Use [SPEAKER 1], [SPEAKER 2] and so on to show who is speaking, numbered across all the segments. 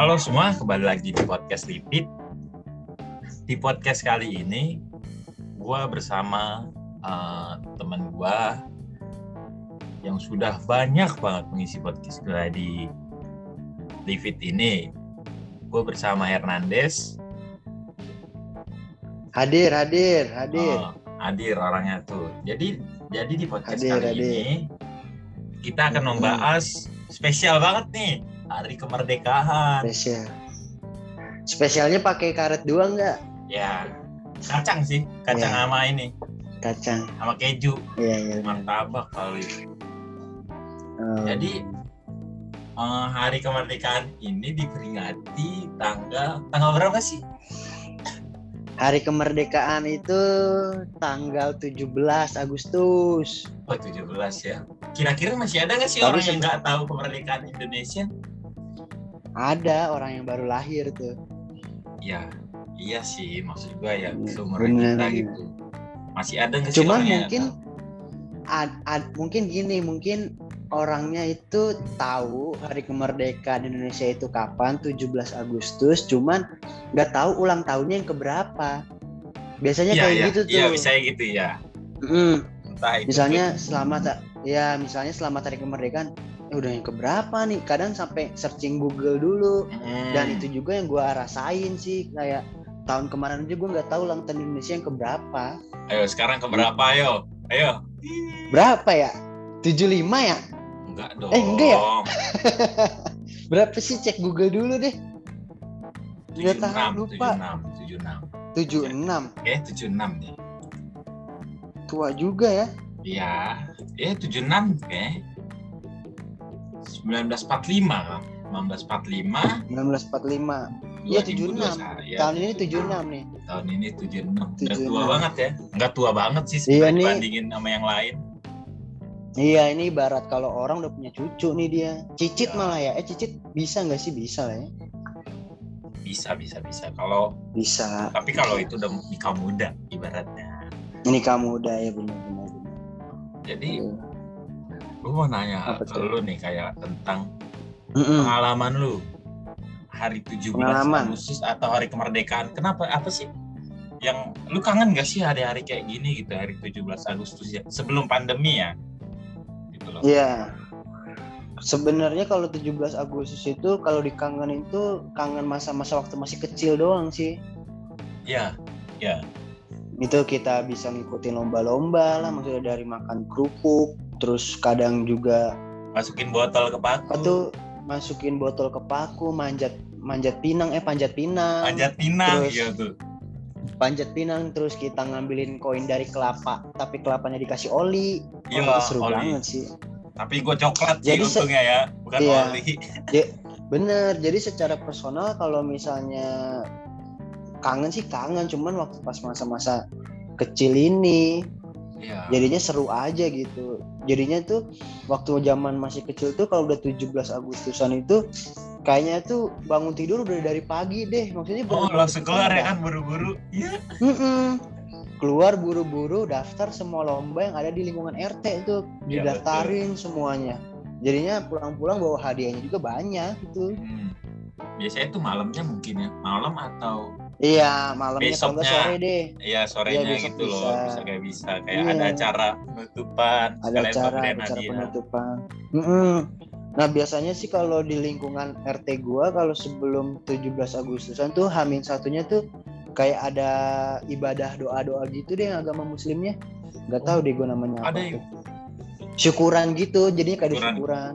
[SPEAKER 1] Halo semua, kembali lagi di podcast Lipit. Di podcast kali ini, gue bersama uh, teman gue yang sudah banyak banget mengisi podcast gue di Lipit ini. Gue bersama Hernandez.
[SPEAKER 2] Hadir, hadir, hadir.
[SPEAKER 1] Oh, hadir orangnya tuh. Jadi, jadi di podcast
[SPEAKER 2] Hadir,
[SPEAKER 1] kali
[SPEAKER 2] hadir.
[SPEAKER 1] ini kita akan membahas spesial banget nih hari kemerdekaan.
[SPEAKER 2] Spesial. Spesialnya pakai karet dua nggak?
[SPEAKER 1] Ya, kacang sih, kacang
[SPEAKER 2] Ya.
[SPEAKER 1] sama ini,
[SPEAKER 2] Kacang.
[SPEAKER 1] sama keju,
[SPEAKER 2] Iya, iya.
[SPEAKER 1] martabak kali.
[SPEAKER 2] Oh,
[SPEAKER 1] Jadi eh, hari kemerdekaan ini diperingati tanggal tanggal berapa sih?
[SPEAKER 2] Hari kemerdekaan itu tanggal 17 Agustus.
[SPEAKER 1] Oh 17 ya. Kira-kira masih ada nggak sih
[SPEAKER 2] Tapi
[SPEAKER 1] orang yang nggak tahu kemerdekaan Indonesia?
[SPEAKER 2] Ada orang yang baru lahir tuh.
[SPEAKER 1] Ya, iya sih. Maksud gua ya
[SPEAKER 2] Bener,
[SPEAKER 1] seumuran kita
[SPEAKER 2] bener.
[SPEAKER 1] gitu. Masih ada nggak sih
[SPEAKER 2] Cuman mungkin ad, ad- mungkin gini, mungkin orangnya itu tahu hari kemerdekaan Indonesia itu kapan 17 Agustus, cuman nggak tahu ulang tahunnya yang keberapa. Biasanya
[SPEAKER 1] Iya,
[SPEAKER 2] kayak
[SPEAKER 1] iya,
[SPEAKER 2] gitu tuh.
[SPEAKER 1] Iya, bisa gitu ya.
[SPEAKER 2] Mm,
[SPEAKER 1] Entah itu
[SPEAKER 2] misalnya selamat ya misalnya selamat hari kemerdekaan udah yang keberapa nih kadang sampai searching Google dulu
[SPEAKER 1] Hmm.
[SPEAKER 2] dan itu juga yang gua rasain sih kayak tahun kemarin aja gua nggak tahu ulang tahun Indonesia yang keberapa
[SPEAKER 1] Ayo sekarang keberapa ayo? Ayo.
[SPEAKER 2] berapa ya 75 ya
[SPEAKER 1] Enggak dong.
[SPEAKER 2] Eh, enggak ya? berapa sih cek Google dulu deh Nggak tahu, lupa.
[SPEAKER 1] 76, 76.
[SPEAKER 2] 76
[SPEAKER 1] Eh, 76 nih.
[SPEAKER 2] tua juga ya
[SPEAKER 1] Iya, eh 76 eh. 1945 kan. 1945
[SPEAKER 2] 1945 Iya, 76.
[SPEAKER 1] 2021. Ya,
[SPEAKER 2] tahun ini 76 nih
[SPEAKER 1] tahun ini 76. Enggak
[SPEAKER 2] 76.
[SPEAKER 1] tua banget ya. Enggak tua banget sih
[SPEAKER 2] Iya, nih.
[SPEAKER 1] dibandingin sama yang lain.
[SPEAKER 2] Iya ini ibarat kalau orang udah punya cucu nih dia Cicit
[SPEAKER 1] Ya.
[SPEAKER 2] malah ya Eh cicit bisa nggak sih? Bisa lah ya
[SPEAKER 1] Bisa, bisa, bisa. Kalau
[SPEAKER 2] Bisa
[SPEAKER 1] tapi kalau itu udah nikah muda ibaratnya.
[SPEAKER 2] Ini kamu udah ya benar-benar.
[SPEAKER 1] Jadi gue mau nanya
[SPEAKER 2] Apa tuh?
[SPEAKER 1] lu nih kayak tentang
[SPEAKER 2] Mm-mm.
[SPEAKER 1] pengalaman lu hari 17
[SPEAKER 2] Pengalaman.
[SPEAKER 1] Agustus atau hari kemerdekaan. Kenapa apa sih yang lu kangen gak sih hari-hari kayak gini gitu hari 17 Agustus ya sebelum pandemi ya? Gitu loh.
[SPEAKER 2] Iya. Sebenarnya kalau 17 Agustus itu kalau dikangenin itu kangen masa-masa waktu masih kecil doang sih.
[SPEAKER 1] Iya. Ya.
[SPEAKER 2] Itu kita bisa ngikutin lomba-lomba lah, maksudnya dari makan kerupuk, terus kadang juga
[SPEAKER 1] Masukin botol ke paku.
[SPEAKER 2] tuh masukin botol ke paku, manjat manjat pinang eh panjat pinang.
[SPEAKER 1] Panjat pinang
[SPEAKER 2] Terus-
[SPEAKER 1] iya tuh.
[SPEAKER 2] panjat pinang terus kita ngambilin koin dari kelapa tapi kelapanya dikasih oli
[SPEAKER 1] Iya,
[SPEAKER 2] Wah, seru
[SPEAKER 1] oli.
[SPEAKER 2] banget sih
[SPEAKER 1] Tapi gue coklat sih
[SPEAKER 2] Jadi se-
[SPEAKER 1] untungnya ya, bukan
[SPEAKER 2] Iya.
[SPEAKER 1] oli.
[SPEAKER 2] bener jadi secara personal kalau misalnya kangen sih kangen cuman waktu pas masa-masa kecil ini
[SPEAKER 1] Iya.
[SPEAKER 2] jadinya seru aja gitu jadinya tuh waktu zaman masih kecil tuh kalau udah 17 Agustusan itu kayaknya tuh bangun tidur udah dari pagi deh maksudnya
[SPEAKER 1] Oh, langsung keluar ya kan buru-buru. Iya.
[SPEAKER 2] Mm-mm. keluar buru-buru daftar semua lomba yang ada di lingkungan RT itu
[SPEAKER 1] Iya,
[SPEAKER 2] didaftarin semuanya jadinya pulang-pulang bawa hadiahnya juga banyak gitu
[SPEAKER 1] Hmm. Biasanya tuh malamnya mungkin ya, malam atau
[SPEAKER 2] iya malamnya kalau nggak
[SPEAKER 1] Besoknya.
[SPEAKER 2] sore deh
[SPEAKER 1] ya sorenya
[SPEAKER 2] Iya, besok
[SPEAKER 1] gitu loh,
[SPEAKER 2] bisa.
[SPEAKER 1] bisa kayak bisa kayak
[SPEAKER 2] Iya.
[SPEAKER 1] ada acara penutupan,
[SPEAKER 2] ada acara acara penutupan Mm-mm. nah biasanya sih kalau di lingkungan RT gua kalau sebelum 17 Agustusan tuh Hamin satunya tuh kayak ada ibadah doa-doa gitu deh agama muslimnya nggak tahu deh gua namanya
[SPEAKER 1] Ada
[SPEAKER 2] apa tuh. syukuran gitu jadinya kayak ada
[SPEAKER 1] Syukuran.
[SPEAKER 2] syukuran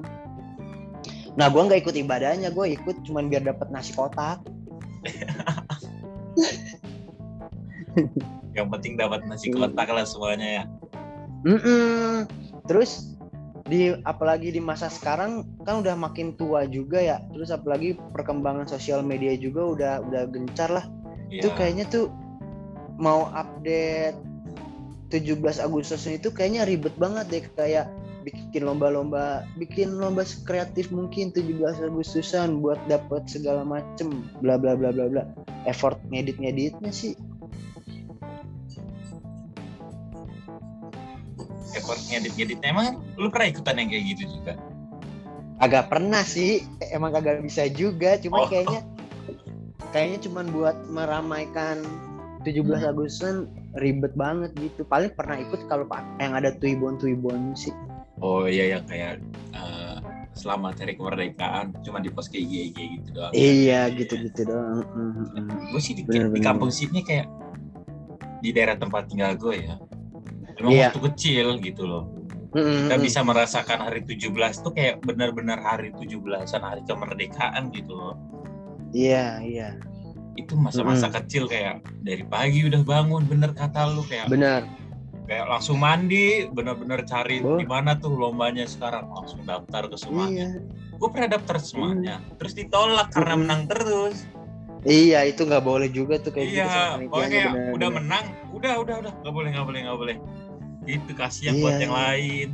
[SPEAKER 2] nah gua nggak ikut ibadahnya gua ikut cuman biar dapat nasi kotak
[SPEAKER 1] yang penting dapat nasi
[SPEAKER 2] Iya.
[SPEAKER 1] kotak lah semuanya ya.
[SPEAKER 2] Mm-mm. terus di apalagi di masa sekarang kan udah makin tua juga ya terus apalagi perkembangan sosial media juga udah udah gencar lah itu
[SPEAKER 1] Iya.
[SPEAKER 2] kayaknya tuh mau update 17 Agustus itu kayaknya ribet banget deh kayak bikin lomba-lomba bikin lomba kreatif mungkin 17 Agustusan buat dapat segala macem bla bla bla bla bla effort ngedit ngeditnya sih
[SPEAKER 1] effort ngedit ngedit emang lu pernah ikutan yang kayak gitu juga
[SPEAKER 2] agak pernah sih emang kagak bisa juga cuma
[SPEAKER 1] Oh.
[SPEAKER 2] kayaknya kayaknya cuman buat meramaikan 17
[SPEAKER 1] Hmm.
[SPEAKER 2] Agustusan ribet banget gitu paling pernah ikut kalau yang ada tuibon tuibon sih
[SPEAKER 1] Oh iya ya kayak eh, selamat hari kemerdekaan cuma di IG IG gitu doang.
[SPEAKER 2] iya gitu gitu doang Mm, mm, mm.
[SPEAKER 1] Gue sih di,
[SPEAKER 2] Bener,
[SPEAKER 1] di kampung sini kayak di daerah tempat tinggal gue ya. Emang
[SPEAKER 2] Iya.
[SPEAKER 1] waktu kecil gitu loh.
[SPEAKER 2] Mm, mm,
[SPEAKER 1] Kita bisa merasakan hari 17 tuh kayak benar-benar hari 17-an hari kemerdekaan gitu loh.
[SPEAKER 2] iya iya
[SPEAKER 1] Itu masa-masa kecil kayak dari pagi udah bangun bener kata lu kayak
[SPEAKER 2] benar
[SPEAKER 1] kayak langsung mandi bener-bener cari
[SPEAKER 2] Oh.
[SPEAKER 1] di mana tuh lombanya sekarang langsung daftar ke semuanya.
[SPEAKER 2] iya
[SPEAKER 1] Gue pernah daftar semuanya, terus ditolak karena menang terus.
[SPEAKER 2] iya itu nggak boleh juga tuh kayak gitu
[SPEAKER 1] iya, pokoknya kayak
[SPEAKER 2] benar,
[SPEAKER 1] udah menang, udah udah udah nggak boleh nggak boleh nggak boleh. Itu kasihan buat
[SPEAKER 2] Iya.
[SPEAKER 1] yang lain.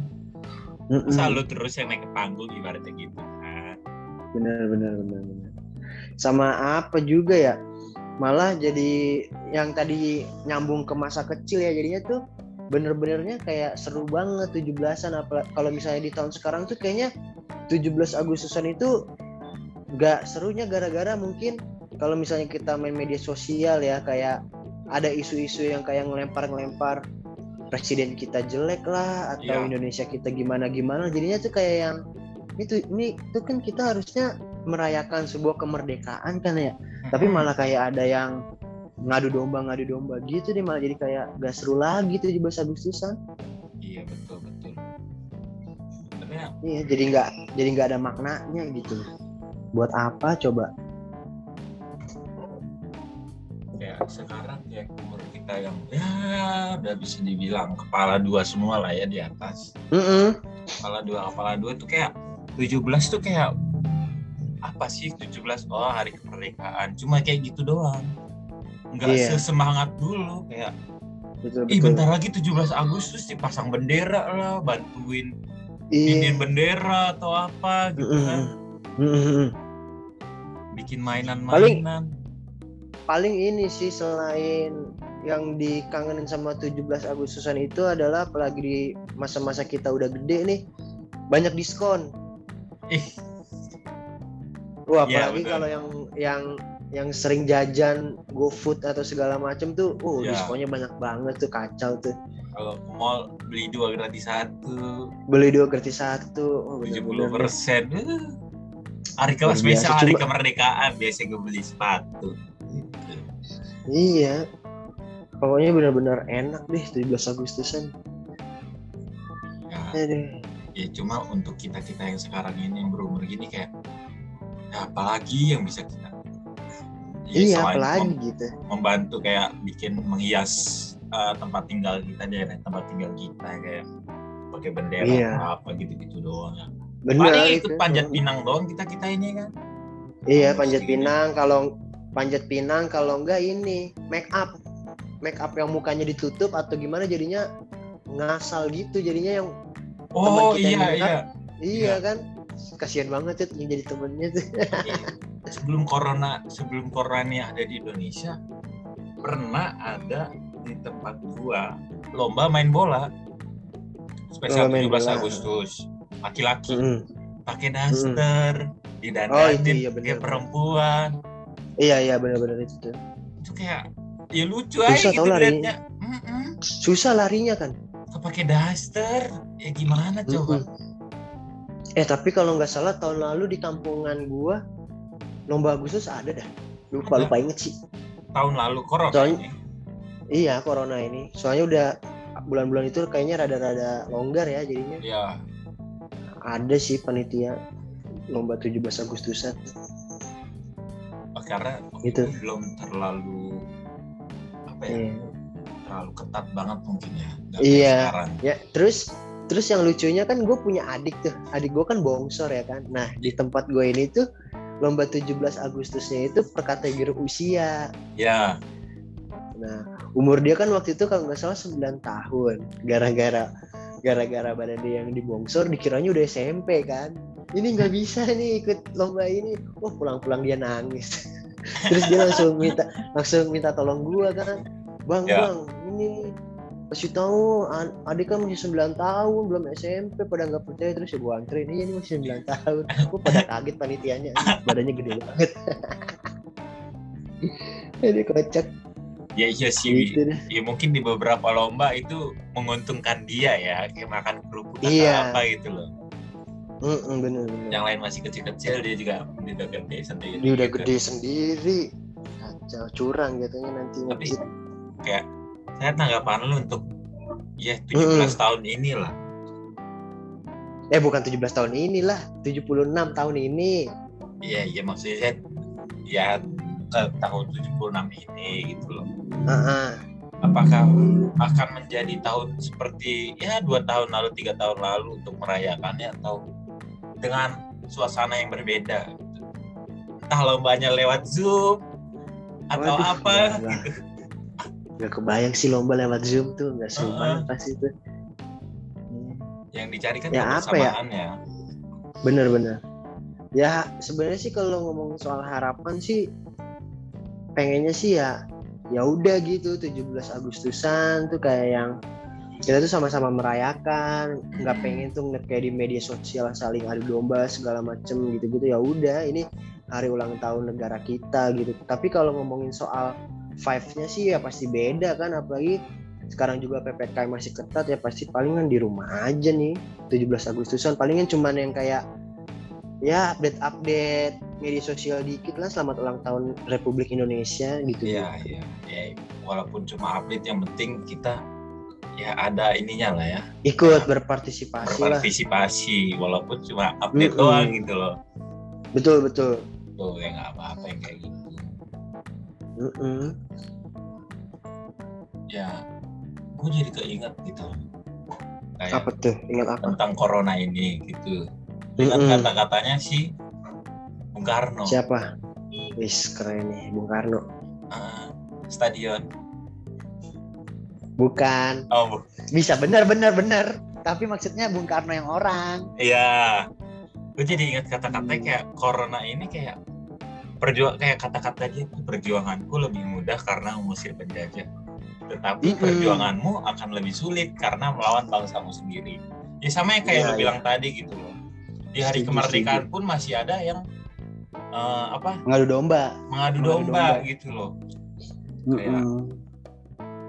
[SPEAKER 2] Mm, mm.
[SPEAKER 1] Masa lu terus yang naik ke panggung ibaratnya gitu. Nah,
[SPEAKER 2] benar benar benar benar sama apa juga ya malah jadi yang tadi nyambung ke masa kecil ya jadinya tuh bener-benernya kayak seru banget 17-an apalagi kalau misalnya di tahun sekarang tuh kayaknya 17 Agustusan itu gak serunya gara-gara mungkin kalau misalnya kita main media sosial ya kayak ada isu-isu yang kayak ngelempar-ngelempar presiden kita jelek lah atau
[SPEAKER 1] Iya.
[SPEAKER 2] Indonesia kita gimana-gimana. Jadinya tuh kayak yang itu ini tuh kan kita harusnya merayakan sebuah kemerdekaan kan ya. Tapi malah kayak ada yang ngadu domba ngadu domba gitu deh malah jadi kayak gak seru lagi tuh 17 Agustusan.
[SPEAKER 1] Iya betul betul. Sebenarnya
[SPEAKER 2] iya jadi nggak jadi nggak ada maknanya gitu. Buat apa coba?
[SPEAKER 1] kayak sekarang kayak umur kita yang ya udah bisa dibilang kepala dua semua lah ya di atas.
[SPEAKER 2] Mm-mm.
[SPEAKER 1] Kepala dua kepala dua tuh kayak 17 tuh kayak apa sih 17 oh hari kemerdekaan cuma kayak gitu doang nggak
[SPEAKER 2] Iya.
[SPEAKER 1] sesemangat dulu kayak
[SPEAKER 2] betul
[SPEAKER 1] ih
[SPEAKER 2] betul
[SPEAKER 1] bentar lagi 17 Agustus dipasang bendera lah bantuin
[SPEAKER 2] iya
[SPEAKER 1] iniin bendera atau apa gitu
[SPEAKER 2] Mm-mm.
[SPEAKER 1] kan
[SPEAKER 2] Mm-mm.
[SPEAKER 1] bikin mainan-mainan
[SPEAKER 2] paling ini sih selain yang dikangenin sama 17 Agustusan itu adalah apalagi di masa-masa kita udah gede nih banyak diskon
[SPEAKER 1] ih
[SPEAKER 2] Wah,
[SPEAKER 1] Iya,
[SPEAKER 2] apalagi
[SPEAKER 1] betul.
[SPEAKER 2] kalau yang yang yang sering jajan GoFood atau segala macam tuh, uh,
[SPEAKER 1] Iya.
[SPEAKER 2] diskonnya banyak banget tuh kacau tuh.
[SPEAKER 1] kalau ke mall beli dua gratis satu
[SPEAKER 2] Beli dua gratis satu. Oh,
[SPEAKER 1] 70
[SPEAKER 2] bener-bener.
[SPEAKER 1] persen hari kelas
[SPEAKER 2] biasa,
[SPEAKER 1] hari kemerdekaan biasa gue beli sepatu Gitu.
[SPEAKER 2] Iya. Pokoknya benar-benar enak deh 17 Agustusan.
[SPEAKER 1] ya,
[SPEAKER 2] Aduh.
[SPEAKER 1] ya cuma untuk kita kita yang sekarang ini yang berumur gini kayak ya apalagi yang bisa kita Ya,
[SPEAKER 2] iya, apalagi
[SPEAKER 1] mem-
[SPEAKER 2] gitu.
[SPEAKER 1] membantu kayak bikin menghias uh, tempat tinggal kita daerah tempat tinggal kita kayak pakai bendera
[SPEAKER 2] Iya.
[SPEAKER 1] apa gitu-gitu doang ya.
[SPEAKER 2] Benar
[SPEAKER 1] Paling
[SPEAKER 2] itu.
[SPEAKER 1] ikut panjat pinang doang kita kita ini kan.
[SPEAKER 2] Iya, panjat pinang kalau panjat pinang kalau enggak ini make up. Make up yang mukanya ditutup atau gimana jadinya ngasal gitu jadinya yang
[SPEAKER 1] Oh
[SPEAKER 2] kita yang
[SPEAKER 1] iya
[SPEAKER 2] make up.
[SPEAKER 1] iya.
[SPEAKER 2] iya kan kasihan banget tuh yang jadi temennya tuh
[SPEAKER 1] Iya. sebelum corona sebelum corona ini ada di Indonesia pernah ada di tempat gua lomba main bola spesial 17
[SPEAKER 2] bola.
[SPEAKER 1] Agustus laki-laki
[SPEAKER 2] Mm-mm.
[SPEAKER 1] pakai daster
[SPEAKER 2] Oh,
[SPEAKER 1] didandanin
[SPEAKER 2] itu iya, bener,
[SPEAKER 1] kayak perempuan
[SPEAKER 2] iya iya benar-benar itu tuh
[SPEAKER 1] itu kayak ya lucu
[SPEAKER 2] Susah
[SPEAKER 1] aja gitu
[SPEAKER 2] tau lari.
[SPEAKER 1] liatnya. Mm-mm.
[SPEAKER 2] susah larinya kan?
[SPEAKER 1] Pakai daster? Ya gimana coba?
[SPEAKER 2] Mm-mm. eh tapi kalau nggak salah tahun lalu di kampungan gua lomba Agustus ada dah. Lupa
[SPEAKER 1] Ada.
[SPEAKER 2] lupa inget sih.
[SPEAKER 1] Tahun lalu corona
[SPEAKER 2] Soalnya-
[SPEAKER 1] ini.
[SPEAKER 2] iya corona ini. Soalnya udah bulan-bulan itu kayaknya rada-rada longgar ya jadinya.
[SPEAKER 1] Ya
[SPEAKER 2] ada sih panitia lomba 17 Agustusan.
[SPEAKER 1] Oh, karena itu belum terlalu apa ya?
[SPEAKER 2] Iya.
[SPEAKER 1] terlalu ketat banget mungkin ya
[SPEAKER 2] Iya.
[SPEAKER 1] sekarang.
[SPEAKER 2] Ya terus terus yang lucunya kan gue punya adik tuh. Adik gue kan bongsor ya kan. Nah di tempat gue ini tuh lomba 17 Agustusnya itu per kategori usia.
[SPEAKER 1] Ya
[SPEAKER 2] nah umur dia kan waktu itu kalau nggak salah 9 tahun. Gara-gara gara-gara badan dia yang dibongsor dikiranya udah SMP kan. Ini nggak bisa nih ikut lomba ini. Wah pulang-pulang dia nangis terus dia langsung minta langsung minta tolong gua kan. Bang
[SPEAKER 1] Ya.
[SPEAKER 2] bang ini kasih tahu adik kan masih 9 tahun belum SMP pada nggak percaya. Terus ya gua anterin iya ini masih 9 tahun. Gua pada kaget panitianya badannya gede banget. Ini kocak.
[SPEAKER 1] Ya iya sih.
[SPEAKER 2] Gitu
[SPEAKER 1] ya mungkin di beberapa lomba itu menguntungkan dia ya kayak makan kerupuk atau
[SPEAKER 2] Iya.
[SPEAKER 1] apa gitu loh
[SPEAKER 2] Mm-mm, bener bener.
[SPEAKER 1] Yang lain masih kecil-kecil dia juga udah gede sendiri.
[SPEAKER 2] Dia udah
[SPEAKER 1] gitu.
[SPEAKER 2] gede sendiri. Kacau curang jatuhnya nanti.
[SPEAKER 1] Tapi-
[SPEAKER 2] ngejit.
[SPEAKER 1] kayak saya tanggapan lu untuk ya 17 tahun inilah.
[SPEAKER 2] Eh bukan 17 tahun inilah 76 tahun ini.
[SPEAKER 1] Iya iya maksudnya saya ya ke tahun 76 ini gitu loh.
[SPEAKER 2] Ah, ah.
[SPEAKER 1] apakah akan menjadi tahun seperti ya dua tahun lalu tiga tahun lalu untuk merayakannya atau dengan suasana yang berbeda gitu. entah lombanya lewat zoom atau
[SPEAKER 2] Waduh,
[SPEAKER 1] apa
[SPEAKER 2] ya lah.
[SPEAKER 1] gitu
[SPEAKER 2] Gak kebayang sih lomba lewat zoom tuh nggak seru
[SPEAKER 1] Heeh.
[SPEAKER 2] banget pasti itu
[SPEAKER 1] yang dicari kan
[SPEAKER 2] Ya, apa ya? bener-bener ya sebenarnya sih kalau ngomong soal harapan sih pengennya sih ya ya udah gitu 17 Agustusan tuh kayak yang kita tuh sama-sama merayakan nggak pengen tuh kayak di media sosial saling adu domba segala macem gitu-gitu. Ya udah ini hari ulang tahun negara kita gitu. Tapi kalau ngomongin soal five-nya sih ya pasti beda kan apalagi sekarang juga PPKM masih ketat ya pasti palingan di rumah aja nih 17 Agustusan. Palingan cuman yang kayak ya update-update media sosial dikit lah selamat ulang tahun Republik Indonesia gitu.
[SPEAKER 1] Iya, iya, ya, walaupun cuma update yang penting kita ya ada ininya lah ya,
[SPEAKER 2] ikut berpartisipasi lah
[SPEAKER 1] berpartisipasi walaupun cuma update
[SPEAKER 2] Mm-mm.
[SPEAKER 1] doang gitu loh.
[SPEAKER 2] betul betul
[SPEAKER 1] Tuh ya nggak apa-apa yang kayak gitu.
[SPEAKER 2] Mm-mm.
[SPEAKER 1] Ya, gue jadi keinget gitu. Kayak
[SPEAKER 2] apa tuh ingat apa
[SPEAKER 1] tentang corona ini gitu. Dengan
[SPEAKER 2] Mm-mm.
[SPEAKER 1] kata-katanya si Bung Karno,
[SPEAKER 2] siapa wis keren nih Bung Karno
[SPEAKER 1] Ah, stadion.
[SPEAKER 2] Bukan
[SPEAKER 1] Oh, bu-
[SPEAKER 2] bisa benar benar benar tapi maksudnya Bung Karno yang orang
[SPEAKER 1] iya. Gue jadi ingat kata-katanya kayak corona ini kayak perjuang kayak kata-kata dia perjuanganku lebih mudah karena mengusir penjajah. Tetapi
[SPEAKER 2] Mm-mm.
[SPEAKER 1] perjuanganmu akan lebih sulit karena melawan bangsamu sendiri. Ya sama yang kayak
[SPEAKER 2] Iya,
[SPEAKER 1] lu
[SPEAKER 2] iya.
[SPEAKER 1] bilang tadi gitu loh. Di hari
[SPEAKER 2] Setuju,
[SPEAKER 1] kemerdekaan pun masih ada yang eh, apa
[SPEAKER 2] ngadu domba
[SPEAKER 1] mengadu
[SPEAKER 2] Mengadu
[SPEAKER 1] domba,
[SPEAKER 2] domba.
[SPEAKER 1] gitu loh. Kayak-
[SPEAKER 2] Mm-mm.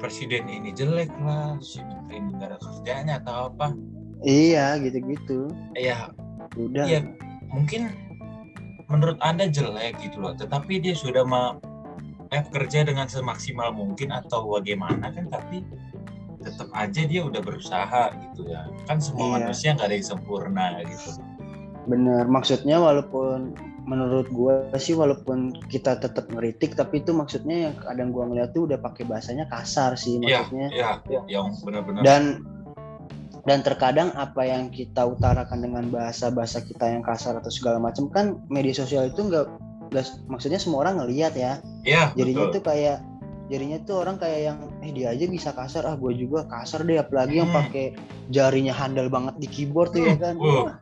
[SPEAKER 1] Presiden ini jelek lah, si menteri negara kerjanya atau apa.
[SPEAKER 2] iya gitu gitu
[SPEAKER 1] Ya
[SPEAKER 2] udah
[SPEAKER 1] Iya, mungkin menurut Anda jelek gitu loh, tetapi dia sudah ma eh, kerja dengan semaksimal mungkin atau bagaimana kan tapi tetap aja dia udah berusaha gitu ya. Kan semua
[SPEAKER 2] Iya.
[SPEAKER 1] manusia nggak ada yang sempurna gitu.
[SPEAKER 2] Bener, maksudnya walaupun menurut gua sih walaupun kita tetap ngeritik tapi itu maksudnya yang kadang gua ngeliat tuh udah pakai bahasanya kasar sih
[SPEAKER 1] Iya,
[SPEAKER 2] maksudnya
[SPEAKER 1] iya, yang benar-benar
[SPEAKER 2] dan dan terkadang apa yang kita utarakan dengan bahasa-bahasa kita yang kasar atau segala macam kan media sosial itu nggak maksudnya semua orang ngelihat ya
[SPEAKER 1] Iya,
[SPEAKER 2] jadinya
[SPEAKER 1] betul.
[SPEAKER 2] tuh kayak jadinya tuh orang kayak yang eh dia aja bisa kasar ah gue juga kasar deh apalagi yang
[SPEAKER 1] Hmm.
[SPEAKER 2] pakai jarinya handal banget di keyboard tuh ya kan. Wah.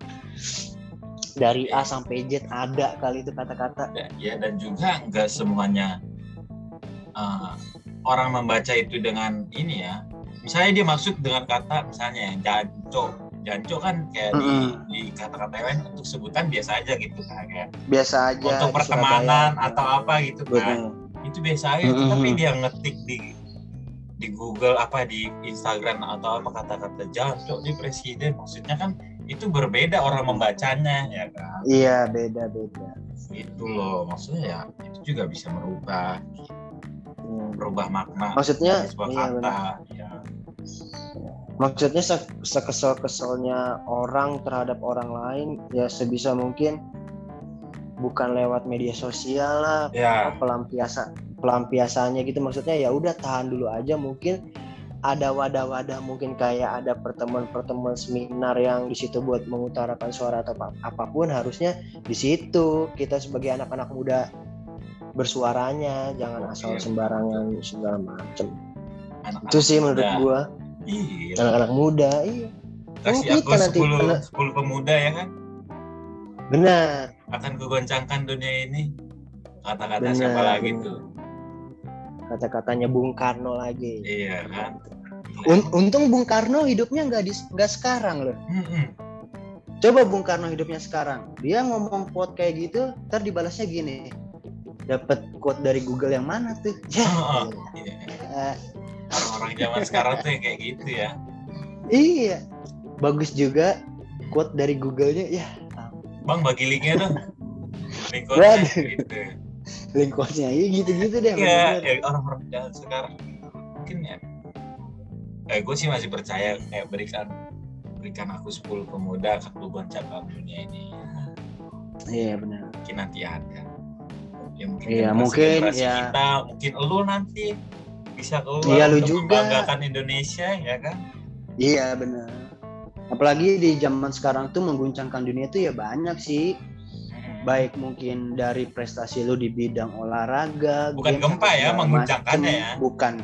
[SPEAKER 2] Dari A sampai Z ada kali itu kata-kata
[SPEAKER 1] Ya, ya, dan juga nggak semuanya uh, orang membaca itu dengan ini ya. Misalnya dia masuk dengan kata misalnya janco, janco kan kayak di,
[SPEAKER 2] Mm-mm.
[SPEAKER 1] di kata-kata lain untuk sebutan biasa aja gitu kan kayak
[SPEAKER 2] biasa aja
[SPEAKER 1] untuk
[SPEAKER 2] di
[SPEAKER 1] pertemanan
[SPEAKER 2] Surabaya.
[SPEAKER 1] atau apa gitu kan.
[SPEAKER 2] Betul.
[SPEAKER 1] Itu biasa aja,
[SPEAKER 2] Mm-mm.
[SPEAKER 1] tapi dia ngetik di di Google apa di Instagram atau apa kata-kata janco di presiden maksudnya kan itu berbeda orang membacanya ya kan.
[SPEAKER 2] iya beda beda.
[SPEAKER 1] Itu loh maksudnya ya itu juga bisa merubah.
[SPEAKER 2] Hmm.
[SPEAKER 1] berubah makna
[SPEAKER 2] Maksudnya,
[SPEAKER 1] sebuah
[SPEAKER 2] iya,
[SPEAKER 1] kata ya
[SPEAKER 2] maksudnya se sekesel keselnya orang terhadap orang lain ya sebisa mungkin bukan lewat media sosial lah
[SPEAKER 1] ya
[SPEAKER 2] pelampiasan pelampiasannya gitu. Maksudnya ya udah tahan dulu aja mungkin ada wadah-wadah mungkin kayak ada pertemuan-pertemuan seminar yang di situ buat mengutarakan suara atau apa- apa pun harusnya di situ. Kita sebagai anak-anak muda bersuaranya jangan asal sembarangan segala macem.
[SPEAKER 1] Anak-anak
[SPEAKER 2] itu sih
[SPEAKER 1] muda.
[SPEAKER 2] menurut gua.
[SPEAKER 1] Iya.
[SPEAKER 2] Anak-anak muda iya.
[SPEAKER 1] Kasih aku
[SPEAKER 2] kita nanti
[SPEAKER 1] 10
[SPEAKER 2] kena-
[SPEAKER 1] 10 pemuda ya kan?
[SPEAKER 2] Benar.
[SPEAKER 1] Akan kugoncangkan dunia ini. Kata-kata siapa lagi tuh
[SPEAKER 2] kata-katanya Bung Karno lagi
[SPEAKER 1] iya kan
[SPEAKER 2] Un- untung Bung Karno hidupnya nggak di nggak sekarang loh.
[SPEAKER 1] Mm-mm.
[SPEAKER 2] Coba Bung Karno hidupnya sekarang, dia ngomong quote kayak gitu, ntar dibalasnya gini, dapat quote dari Google yang mana tuh? Ya,
[SPEAKER 1] Oh, iya.
[SPEAKER 2] eh,
[SPEAKER 1] Orang-orang zaman sekarang tuh yang kayak gitu ya.
[SPEAKER 2] iya, bagus juga quote dari Google-nya, ya
[SPEAKER 1] Bang bagi linknya dong. Link
[SPEAKER 2] Waduh.
[SPEAKER 1] gitu.
[SPEAKER 2] Link quotes-nya, iya gitu-gitu deh. Bener-bener.
[SPEAKER 1] ya, orang-orang zaman sekarang mungkin ya. Eh, gue sih masih percaya kayak berikan berikan aku 10 pemuda ketubuhan cabang dunia ini.
[SPEAKER 2] Iya benar.
[SPEAKER 1] Mungkin nanti ada. Ya mungkin
[SPEAKER 2] Iya, mungkin, ya.
[SPEAKER 1] kita, mungkin lu nanti bisa keluar
[SPEAKER 2] Iya, lu
[SPEAKER 1] untuk
[SPEAKER 2] juga.
[SPEAKER 1] membanggakan Indonesia ya kan?
[SPEAKER 2] Iya benar. Apalagi di zaman sekarang tuh mengguncangkan dunia tuh ya banyak sih. Baik mungkin dari prestasi lu di bidang olahraga.
[SPEAKER 1] Bukan
[SPEAKER 2] games,
[SPEAKER 1] gempa ya, mengguncangkannya
[SPEAKER 2] macem.
[SPEAKER 1] ya.
[SPEAKER 2] Bukan.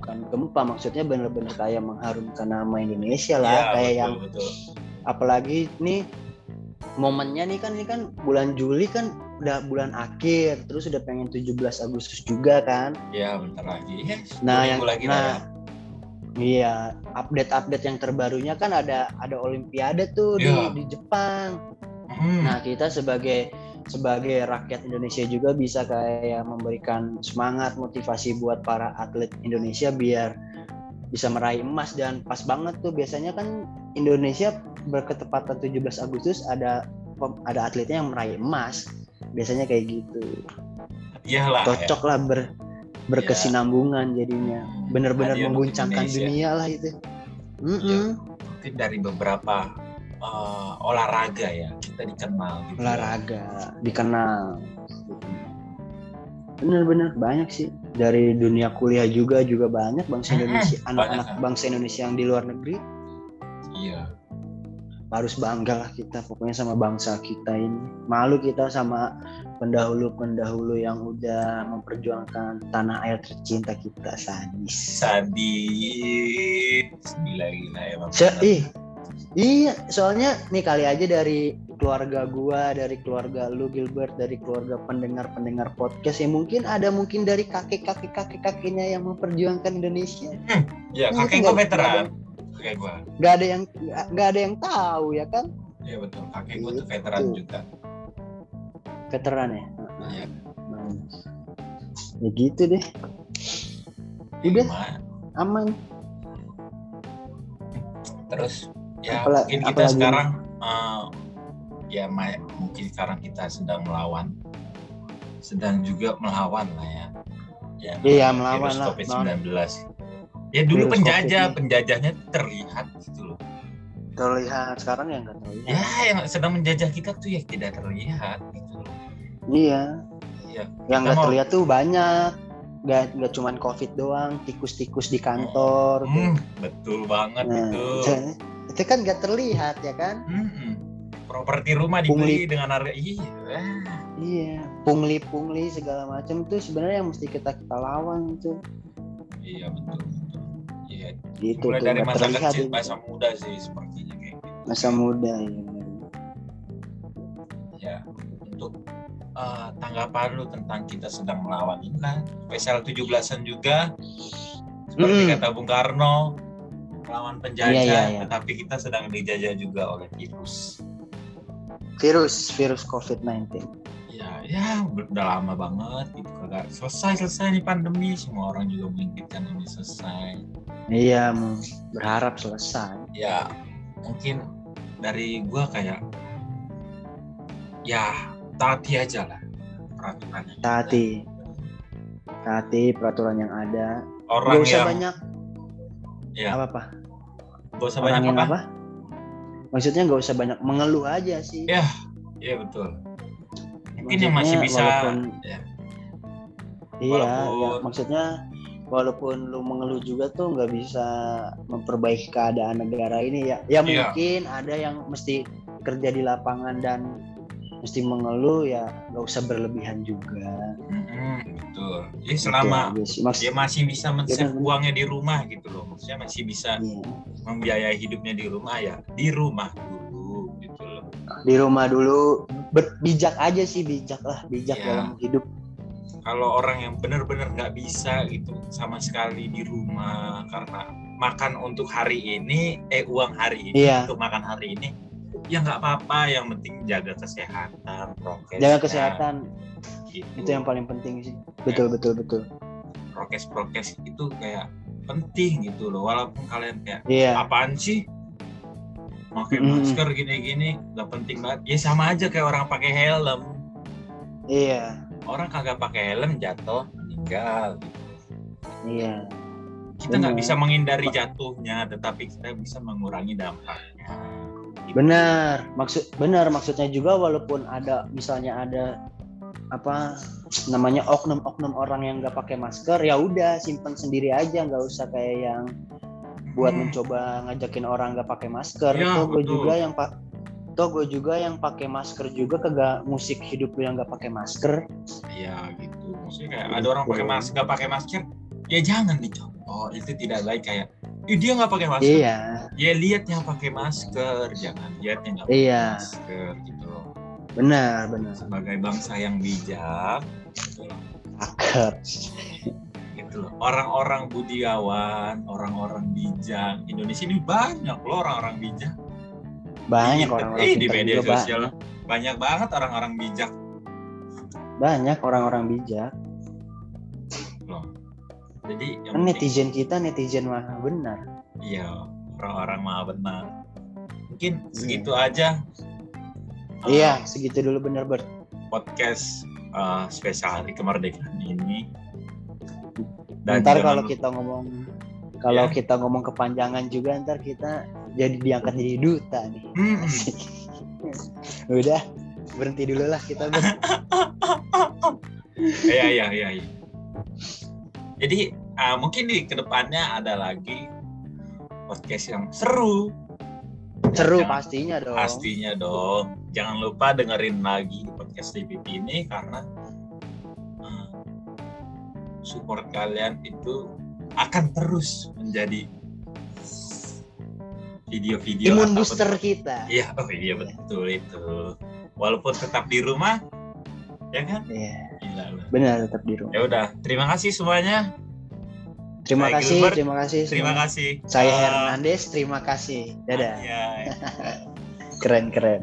[SPEAKER 2] Bukan gempa, maksudnya bener-bener kayak mengharumkan nama Indonesia lah.
[SPEAKER 1] Iya,
[SPEAKER 2] kayak
[SPEAKER 1] betul,
[SPEAKER 2] yang
[SPEAKER 1] betul.
[SPEAKER 2] apalagi nih momennya nih kan ini kan bulan Juli kan udah bulan akhir, terus udah pengen 17 Agustus juga kan.
[SPEAKER 1] Ya bentar lagi. Ya,
[SPEAKER 2] Nah, yang
[SPEAKER 1] lagi lah
[SPEAKER 2] nah,
[SPEAKER 1] ya.
[SPEAKER 2] Iya, update-update yang terbarunya kan ada ada Olimpiade tuh
[SPEAKER 1] Iya.
[SPEAKER 2] di di Jepang.
[SPEAKER 1] Hmm.
[SPEAKER 2] Nah, kita sebagai sebagai rakyat Indonesia juga bisa kayak memberikan semangat, motivasi buat para atlet Indonesia biar bisa meraih emas dan pas banget tuh biasanya kan Indonesia berketepatan 17 Agustus ada ada atletnya yang meraih emas. Biasanya kayak gitu.
[SPEAKER 1] Iyalah. ya.
[SPEAKER 2] Cocok lah ber berkesinambungan jadinya.
[SPEAKER 1] Hmm,
[SPEAKER 2] Bener-bener mengguncangkan
[SPEAKER 1] Indonesia.
[SPEAKER 2] dunia lah itu. Mm-mm.
[SPEAKER 1] Mungkin dari beberapa eh, olahraga ya kita dikenal gitu.
[SPEAKER 2] olahraga dikenal bener-bener banyak sih dari dunia kuliah juga juga banyak bangsa
[SPEAKER 1] Mm-mm,
[SPEAKER 2] Indonesia anak-anak
[SPEAKER 1] ya.
[SPEAKER 2] bangsa Indonesia yang di luar negeri
[SPEAKER 1] Iya.
[SPEAKER 2] harus bangga lah kita pokoknya sama bangsa kita ini malu kita sama pendahulu-pendahulu yang udah memperjuangkan tanah air tercinta kita sadis
[SPEAKER 1] Sadis. Gila-gila emang.
[SPEAKER 2] Se-
[SPEAKER 1] bener.
[SPEAKER 2] ih, iya soalnya nih kali aja dari keluarga gua dari keluarga lu Gilbert dari keluarga pendengar-pendengar podcast yang mungkin ada mungkin dari kakek-kakek kakek-kakeknya yang memperjuangkan Indonesia
[SPEAKER 1] Ya,
[SPEAKER 2] Mungkin
[SPEAKER 1] kakek gua veteran. Kakek gua.
[SPEAKER 2] nggak ada yang nggak ada yang tahu ya kan
[SPEAKER 1] Iya betul. Kakek gua tuh
[SPEAKER 2] Gitu.
[SPEAKER 1] veteran juga.
[SPEAKER 2] veteran ya
[SPEAKER 1] Iya.
[SPEAKER 2] Nah, ya gitu deh Udah. Aman
[SPEAKER 1] Terus ya
[SPEAKER 2] Apala-
[SPEAKER 1] mungkin kita
[SPEAKER 2] apalagi-
[SPEAKER 1] sekarang eh, ya mungkin sekarang kita sedang melawan sedang juga melawan lah ya. Ya,
[SPEAKER 2] Iya,
[SPEAKER 1] melawan
[SPEAKER 2] melawan lah,
[SPEAKER 1] virus COVID-19. Ya dulu
[SPEAKER 2] Virus
[SPEAKER 1] penjajah,
[SPEAKER 2] COVID
[SPEAKER 1] penjajahnya terlihat gitu loh.
[SPEAKER 2] terlihat sekarang ya nggak terlihat
[SPEAKER 1] Ya, yang sedang menjajah kita tuh ya tidak terlihat gitu loh.
[SPEAKER 2] iya
[SPEAKER 1] Iya.
[SPEAKER 2] yang nggak
[SPEAKER 1] mau-
[SPEAKER 2] terlihat tuh banyak nggak nggak cuman covid doang tikus-tikus di kantor tuh.
[SPEAKER 1] Hmm, betul banget
[SPEAKER 2] Nah,
[SPEAKER 1] itu.
[SPEAKER 2] Itu- itu kan nggak terlihat ya kan
[SPEAKER 1] Hmm, properti rumah
[SPEAKER 2] Pungli.
[SPEAKER 1] dibeli dengan harga iya.
[SPEAKER 2] iya pungli-pungli segala macam tuh sebenarnya yang mesti kita kita lawan tuh
[SPEAKER 1] Iya betul. betul. Iya,
[SPEAKER 2] gitu
[SPEAKER 1] mulai
[SPEAKER 2] tuh
[SPEAKER 1] dari masa
[SPEAKER 2] terlihat
[SPEAKER 1] kecil,
[SPEAKER 2] itu.
[SPEAKER 1] masa muda sih sepertinya kayak gitu.
[SPEAKER 2] masa muda ya
[SPEAKER 1] Ya, untuk eh, tanggapan lu tentang kita sedang melawan ini lah. Spesial 17-an juga. Seperti
[SPEAKER 2] Mm.
[SPEAKER 1] kata Bung Karno, melawan penjajah,
[SPEAKER 2] Iya, iya, iya.
[SPEAKER 1] tetapi kita sedang dijajah juga oleh virus.
[SPEAKER 2] virus virus covid 19
[SPEAKER 1] Ya, ya udah lama banget gitu kagak selesai selesai nih pandemi semua orang juga menginginkan ini selesai.
[SPEAKER 2] iya berharap selesai
[SPEAKER 1] Ya mungkin dari gua kayak ya taati aja lah peraturannya.
[SPEAKER 2] taati taati peraturan yang ada
[SPEAKER 1] Orang
[SPEAKER 2] nggak usah
[SPEAKER 1] yang
[SPEAKER 2] banyak
[SPEAKER 1] ya
[SPEAKER 2] apa apa
[SPEAKER 1] gak usah
[SPEAKER 2] orang
[SPEAKER 1] banyak
[SPEAKER 2] yang
[SPEAKER 1] apa?
[SPEAKER 2] apa maksudnya nggak usah banyak mengeluh aja sih
[SPEAKER 1] Ya. Iya betul. Mungkin yang masih
[SPEAKER 2] Maksudnya
[SPEAKER 1] bisa
[SPEAKER 2] walaupun-
[SPEAKER 1] ya,
[SPEAKER 2] Iya,
[SPEAKER 1] Walaupun-
[SPEAKER 2] ya, maksudnya walaupun lu mengeluh juga tuh nggak bisa memperbaiki keadaan negara ini ya. Ya
[SPEAKER 1] Iya.
[SPEAKER 2] mungkin ada yang mesti kerja di lapangan dan mesti mengeluh ya nggak usah berlebihan juga.
[SPEAKER 1] mm-mm, betul. Jadi
[SPEAKER 2] Gitu
[SPEAKER 1] selama.
[SPEAKER 2] Maksud-
[SPEAKER 1] dia masih bisa men-save
[SPEAKER 2] Benar, benar.
[SPEAKER 1] uangnya di rumah gitu loh. Maksudnya masih bisa
[SPEAKER 2] iya.
[SPEAKER 1] membiayai hidupnya di rumah ya di rumah dulu gitu loh.
[SPEAKER 2] di rumah dulu bijak aja sih bijak lah bijak
[SPEAKER 1] Iya.
[SPEAKER 2] dalam hidup.
[SPEAKER 1] Kalau orang yang benar-benar nggak bisa gitu sama sekali di rumah karena makan untuk hari ini eh uang hari ini
[SPEAKER 2] Iya.
[SPEAKER 1] untuk makan hari ini ya nggak apa-apa. Yang penting jaga kesehatan prokes
[SPEAKER 2] jaga kesehatan.
[SPEAKER 1] gitu.
[SPEAKER 2] itu yang paling penting sih. Betul betul betul.
[SPEAKER 1] prokes prokes itu kayak penting gitu loh. Walaupun kalian kayak
[SPEAKER 2] iya.
[SPEAKER 1] Apaan sih? Pakai
[SPEAKER 2] Mm.
[SPEAKER 1] masker gini-gini nggak penting banget. Ya sama aja kayak orang pakai helm.
[SPEAKER 2] Iya.
[SPEAKER 1] Orang kagak pakai helm jatuh meninggal. Gitu.
[SPEAKER 2] iya.
[SPEAKER 1] Kita nggak bisa menghindari jatuhnya tetapi kita bisa mengurangi dampaknya.
[SPEAKER 2] Benar maksud benar maksudnya juga walaupun ada misalnya ada apa namanya oknum-oknum orang yang nggak pakai masker ya udah simpan sendiri aja nggak usah kayak yang buat
[SPEAKER 1] Hmm.
[SPEAKER 2] mencoba ngajakin orang nggak pakai masker
[SPEAKER 1] Ya,
[SPEAKER 2] toh gue juga yang pak toh gue juga yang pakai masker juga kagak musik hidup lu yang nggak pakai masker
[SPEAKER 1] Iya gitu. Maksudnya kayak ada orang pakai masker, nggak pakai masker, ya jangan dicontoh. Itu tidak baik kayak, "Ih, dia nggak pakai masker.
[SPEAKER 2] iya
[SPEAKER 1] Ya lihat yang pakai masker, jangan lihat yang nggak pakai
[SPEAKER 2] Iya.
[SPEAKER 1] masker gitu loh.
[SPEAKER 2] benar benar
[SPEAKER 1] Sebagai bangsa yang bijak,
[SPEAKER 2] cakep
[SPEAKER 1] Gitu loh. Orang-orang budiawan, orang-orang bijak. Indonesia ini banyak loh orang-orang bijak.
[SPEAKER 2] banyak orang-orang
[SPEAKER 1] eh, di media sosial
[SPEAKER 2] banyak.
[SPEAKER 1] banyak banget orang-orang bijak
[SPEAKER 2] banyak orang-orang bijak.
[SPEAKER 1] Jadi yang
[SPEAKER 2] kan
[SPEAKER 1] penting-
[SPEAKER 2] netizen kita netizen mah benar
[SPEAKER 1] Iya, orang-orang mah benar. Mungkin
[SPEAKER 2] Iya.
[SPEAKER 1] segitu aja. uh,
[SPEAKER 2] iya segitu dulu benar ber
[SPEAKER 1] Podcast uh, spesial hari kemerdekaan ini. Dan
[SPEAKER 2] ntar
[SPEAKER 1] jangan
[SPEAKER 2] kalau kita ngomong kalau
[SPEAKER 1] Ya.
[SPEAKER 2] kita ngomong kepanjangan juga ntar kita jadi diangkat jadi duta nih
[SPEAKER 1] Hmm,
[SPEAKER 2] udah berhenti dulu lah kita Ber.
[SPEAKER 1] Iya, iya, iya. iya. Jadi uh, mungkin di ke depannya ada lagi podcast yang seru.
[SPEAKER 2] seru
[SPEAKER 1] Jangan-
[SPEAKER 2] pastinya dong
[SPEAKER 1] Pastinya dong. Jangan lupa dengerin lagi podcast TVP ini karena uh, support kalian itu akan terus menjadi video-video
[SPEAKER 2] imun booster kita
[SPEAKER 1] Iya, oh iya betul itu. Walaupun tetap di rumah, ya kan?
[SPEAKER 2] Iya,
[SPEAKER 1] lu.
[SPEAKER 2] Benar tetap di rumah
[SPEAKER 1] Ya udah, terima kasih semuanya.
[SPEAKER 2] terima
[SPEAKER 1] Saya
[SPEAKER 2] kasih
[SPEAKER 1] Gilbert.
[SPEAKER 2] terima kasih
[SPEAKER 1] Terima
[SPEAKER 2] semua.
[SPEAKER 1] kasih.
[SPEAKER 2] saya
[SPEAKER 1] Uh,
[SPEAKER 2] Hernandez terima kasih dadah
[SPEAKER 1] ya.
[SPEAKER 2] keren keren